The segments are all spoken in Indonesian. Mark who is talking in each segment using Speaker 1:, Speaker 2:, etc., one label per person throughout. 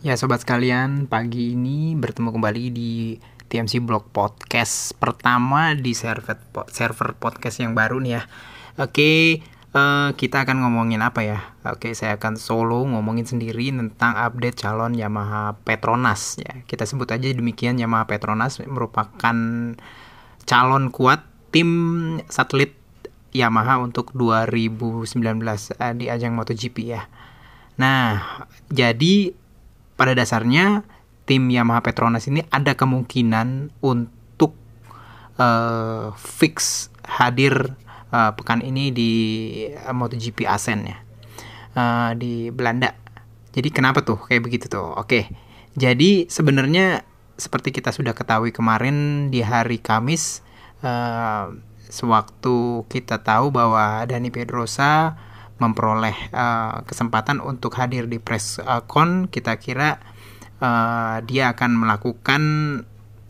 Speaker 1: Ya sobat sekalian, pagi ini bertemu kembali di TMC Blog Podcast pertama di server server podcast yang baru nih ya. Oke, uh, kita akan ngomongin apa ya? Oke, saya akan solo ngomongin sendiri tentang update calon Yamaha Petronas ya. Kita sebut aja demikian Yamaha Petronas merupakan calon kuat tim satelit Yamaha untuk 2019 uh, di ajang MotoGP ya. Nah, jadi pada dasarnya tim Yamaha Petronas ini ada kemungkinan untuk uh, fix hadir uh, pekan ini di uh, MotoGP Asen ya uh, di Belanda. Jadi kenapa tuh kayak begitu tuh? Oke, jadi sebenarnya seperti kita sudah ketahui kemarin di hari Kamis, uh, sewaktu kita tahu bahwa Dani Pedrosa memperoleh uh, kesempatan untuk hadir di press uh, con. Kita kira uh, dia akan melakukan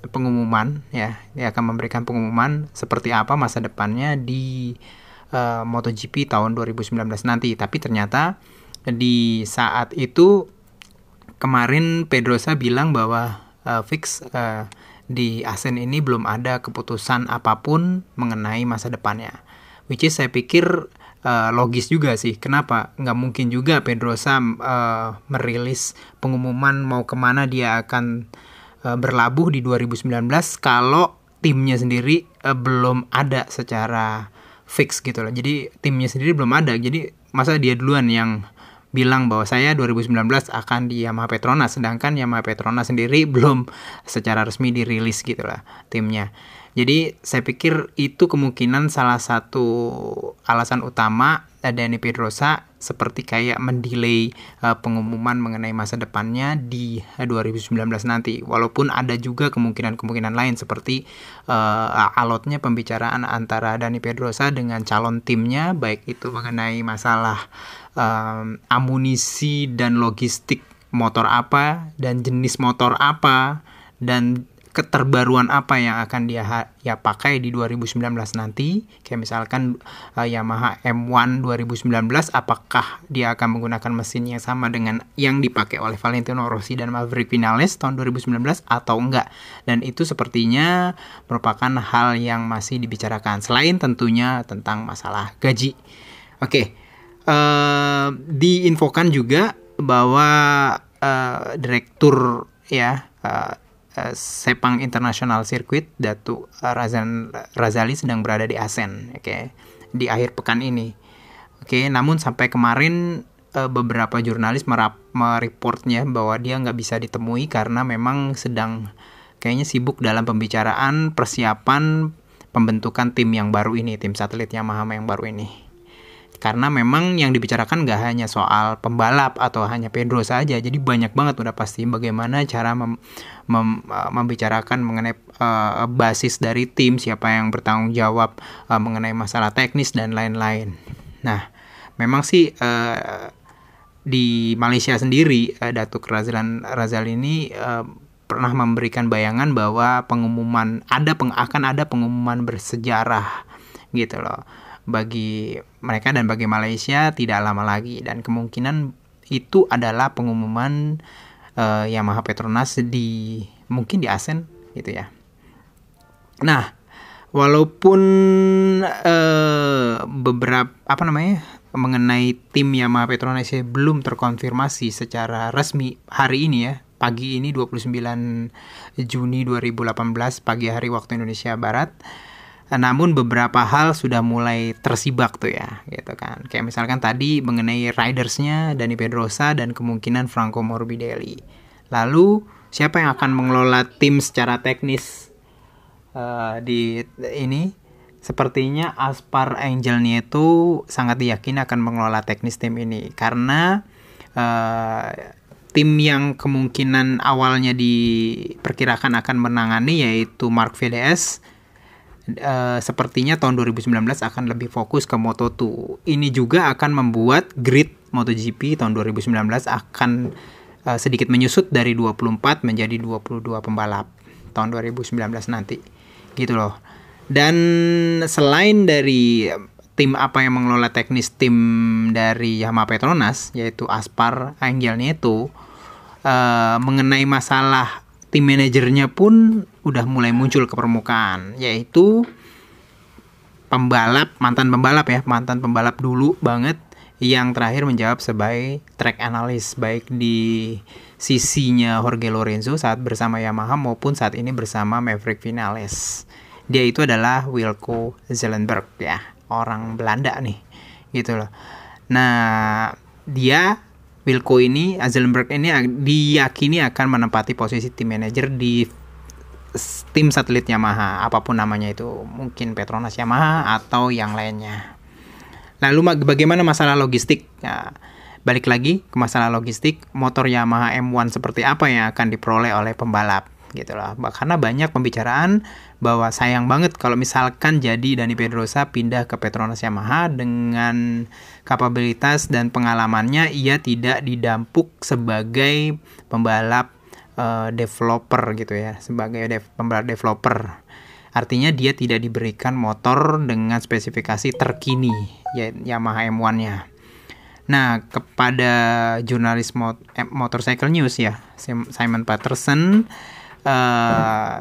Speaker 1: pengumuman ya. Dia akan memberikan pengumuman seperti apa masa depannya di uh, MotoGP tahun 2019 nanti. Tapi ternyata di saat itu kemarin Pedrosa bilang bahwa uh, fix uh, di Asen ini belum ada keputusan apa pun mengenai masa depannya. Which is saya pikir uh, logis juga sih. Kenapa? Nggak mungkin juga Pedrosa uh, merilis pengumuman mau ke mana dia akan uh, berlabuh di 2019 kalau timnya sendiri uh, belum ada secara fix gitu loh. Jadi timnya sendiri belum ada. Jadi masa dia duluan yang bilang bahwa saya 2019 akan di Yamaha Petronas sedangkan Yamaha Petronas sendiri belum secara resmi dirilis gitu lah timnya. Jadi saya pikir itu kemungkinan salah satu alasan utama Dani Pedrosa seperti kayak mendelay uh, pengumuman mengenai masa depannya di 2019 nanti. Walaupun ada juga kemungkinan-kemungkinan lain seperti uh, alotnya pembicaraan antara Dani Pedrosa dengan calon timnya baik itu mengenai masalah um, amunisi dan logistik motor apa dan jenis motor apa dan keterbaruan apa yang akan dia ya pakai di 2019 nanti kayak misalkan uh, Yamaha M1 2019 apakah dia akan menggunakan mesin yang sama dengan yang dipakai oleh Valentino Rossi dan Maverick Vinales tahun 2019 atau enggak dan itu sepertinya merupakan hal yang masih dibicarakan selain tentunya tentang masalah gaji oke okay. Uh, diinfokan juga bahwa uh, direktur ya uh, Eh, Sepang International Circuit Datu Razan Razali sedang berada di Asen, oke, okay, di akhir pekan ini. Oke, okay, namun sampai kemarin uh, beberapa jurnalis merap mereportnya bahwa dia nggak bisa ditemui karena memang sedang kayaknya sibuk dalam pembicaraan persiapan pembentukan tim yang baru ini, tim satelit Yamaha yang baru ini karena memang yang dibicarakan gak hanya soal pembalap atau hanya Pedro saja jadi banyak banget udah pasti bagaimana cara mem, mem, uh, membicarakan mengenai uh, basis dari tim siapa yang bertanggung jawab uh, mengenai masalah teknis dan lain-lain. Nah memang sih uh, di Malaysia sendiri uh, Datuk Razlan Razal ini uh, pernah memberikan bayangan bahwa pengumuman ada peng, akan ada pengumuman bersejarah gitu loh bagi mereka dan bagi Malaysia tidak lama lagi dan kemungkinan itu adalah pengumuman uh, Yamaha Petronas di mungkin di ASEAN gitu ya. Nah, walaupun uh, beberapa apa namanya mengenai tim Yamaha Petronas belum terkonfirmasi secara resmi hari ini ya pagi ini 29 Juni 2018 pagi hari waktu Indonesia Barat namun beberapa hal sudah mulai tersibak tuh ya gitu kan. Kayak misalkan tadi mengenai ridersnya Dani Pedrosa dan kemungkinan Franco Morbidelli. Lalu siapa yang akan mengelola tim secara teknis uh, di ini? Sepertinya Aspar Angel Nieto sangat yakin akan mengelola teknis tim ini. Karena uh, tim yang kemungkinan awalnya diperkirakan akan menangani yaitu Mark VDS uh, sepertinya tahun 2019 akan lebih fokus ke Moto2. Ini juga akan membuat grid MotoGP tahun 2019 akan uh, sedikit menyusut dari 24 menjadi 22 pembalap tahun 2019 nanti. Gitu loh. Dan selain dari tim apa yang mengelola teknis tim dari Yamaha Petronas yaitu Aspar Angel Nieto uh, mengenai masalah tim manajernya pun udah mulai muncul ke permukaan yaitu pembalap mantan pembalap ya mantan pembalap dulu banget yang terakhir menjawab sebagai track analyst baik di sisinya Jorge Lorenzo saat bersama Yamaha maupun saat ini bersama Maverick Vinales. Dia itu adalah Wilco Zelenberg ya, orang Belanda nih. Gitu loh. Nah, dia Wilco ini Zelenberg ini diyakini akan menempati posisi tim manager di tim satelit Yamaha, apa pun namanya itu, mungkin Petronas Yamaha atau yang lainnya. Lalu bagaimana masalah logistik? Ya, balik lagi ke masalah logistik, motor Yamaha M1 seperti apa yang akan diperoleh oleh pembalap gitu loh. Karena banyak pembicaraan bahwa sayang banget kalau misalkan jadi Dani Pedrosa pindah ke Petronas Yamaha dengan kapabilitas dan pengalamannya ia tidak didampuk sebagai pembalap uh, developer gitu ya, sebagai dev, developer Artinya dia tidak diberikan motor dengan spesifikasi terkini ya Yamaha M1-nya. Nah, kepada jurnalis mot eh, Motorcycle News ya, Simon Patterson uh,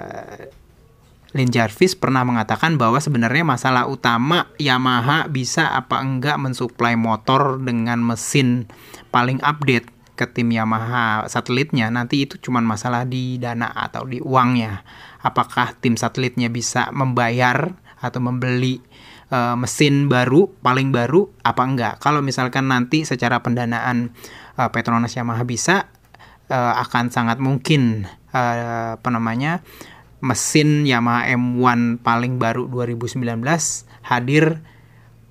Speaker 1: Lin Jarvis pernah mengatakan bahwa sebenarnya masalah utama Yamaha bisa apa enggak mensuplai motor dengan mesin paling update ke tim Yamaha satelitnya nanti itu cuma masalah di dana atau di uangnya. Apakah tim satelitnya bisa membayar atau membeli uh, mesin baru paling baru apa enggak? Kalau misalkan nanti secara pendanaan uh, Petronas Yamaha bisa uh, akan sangat mungkin uh, apa namanya mesin Yamaha M1 paling baru 2019 hadir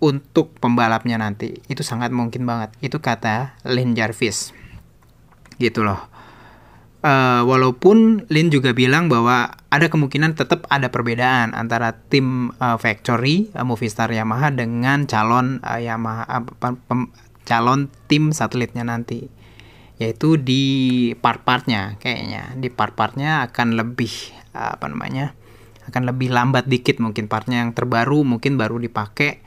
Speaker 1: untuk pembalapnya nanti. Itu sangat mungkin banget. Itu kata Lin Jarvis gitu loh. Uh, walaupun Lin juga bilang bahwa ada kemungkinan tetap ada perbedaan antara tim uh, factory uh, Movistar Yamaha dengan calon uh, Yamaha uh, pem, calon tim satelitnya nanti yaitu di part-partnya kayaknya. Di part-partnya akan lebih apa namanya akan lebih lambat dikit mungkin partnya yang terbaru mungkin baru dipakai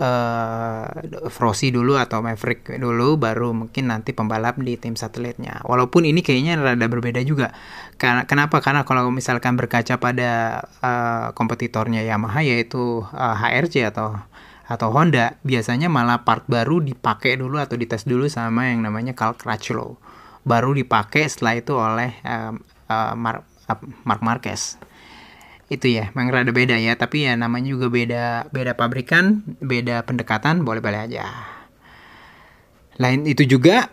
Speaker 1: uh, dulu atau Maverick dulu baru mungkin nanti pembalap di tim satelitnya. Walaupun ini kayaknya rada berbeda juga. Karena kenapa? Karena kalau misalkan berkaca pada uh, kompetitornya Yamaha yaitu uh, eh, HRC atau atau Honda, biasanya malah part baru dipakai dulu atau dites dulu sama yang namanya Cal Crutchlow. Baru dipakai setelah itu oleh uh, uh, Mark, uh, Mark Marquez itu ya memang rada beda ya. Tapi ya namanya juga beda beda pabrikan beda pendekatan boleh boleh aja. Lain itu juga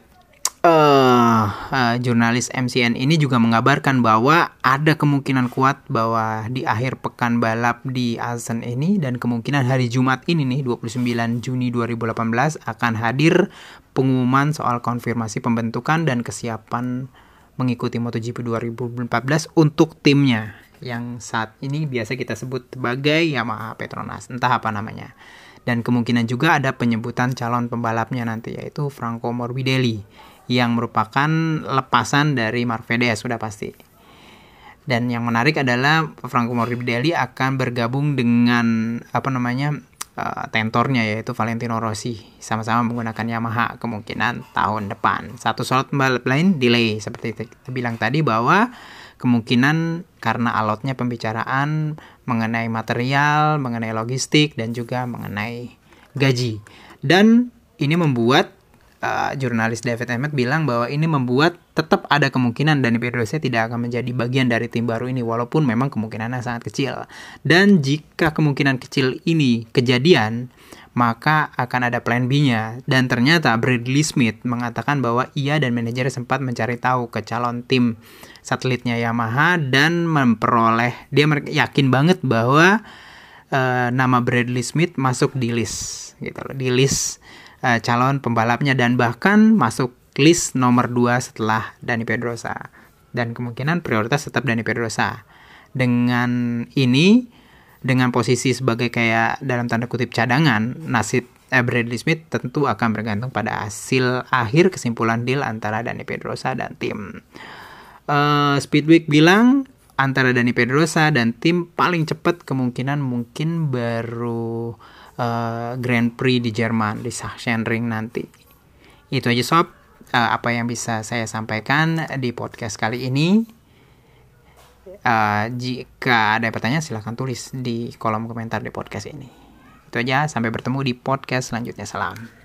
Speaker 1: uh, uh, jurnalis MCN ini juga mengabarkan bahwa ada kemungkinan kuat bahwa di akhir pekan balap di Asen ini dan kemungkinan hari Jumat ini nih 29 Juni 2018 akan hadir pengumuman soal konfirmasi pembentukan dan kesiapan mengikuti MotoGP 2014 untuk timnya yang saat ini biasa kita sebut sebagai Yamaha Petronas, entah apa namanya. Dan kemungkinan juga ada penyebutan calon pembalapnya nanti yaitu Franco Morbidelli yang merupakan lepasan dari Marvedes sudah pasti. Dan yang menarik adalah Franco Morbidelli akan bergabung dengan apa namanya uh, tentornya yaitu Valentino Rossi sama-sama menggunakan Yamaha kemungkinan tahun depan. Satu slot pembalap lain delay seperti kita bilang tadi bahwa kemungkinan karena alotnya pembicaraan mengenai material, mengenai logistik, dan juga mengenai gaji. Dan ini membuat uh, jurnalis David Emmett bilang bahwa ini membuat tetap ada kemungkinan Dani Pedrosa tidak akan menjadi bagian dari tim baru ini walaupun memang kemungkinannya sangat kecil. Dan jika kemungkinan kecil ini kejadian, maka akan ada plan B-nya. Dan ternyata Bradley Smith mengatakan bahwa ia dan manajer sempat mencari tahu ke calon tim satelitnya Yamaha dan memperoleh dia yakin banget bahwa uh, nama Bradley Smith masuk di list gitu loh, di list uh, calon pembalapnya dan bahkan masuk list nomor 2 setelah Dani Pedrosa. Dan kemungkinan prioritas tetap Dani Pedrosa. Dengan ini dengan posisi sebagai kayak dalam tanda kutip cadangan, nasib eh, Bradley Smith tentu akan bergantung pada hasil akhir kesimpulan deal antara Dani Pedrosa dan tim. Uh, Speedweek bilang antara Dani Pedrosa dan tim paling cepat kemungkinan mungkin baru uh, Grand Prix di Jerman di Sachsenring nanti. Itu aja sob. uh, apa yang bisa saya sampaikan di podcast kali ini. Uh, jika ada pertanyaan silahkan tulis di kolom komentar di podcast ini. Itu aja, sampai bertemu di podcast selanjutnya. Salam.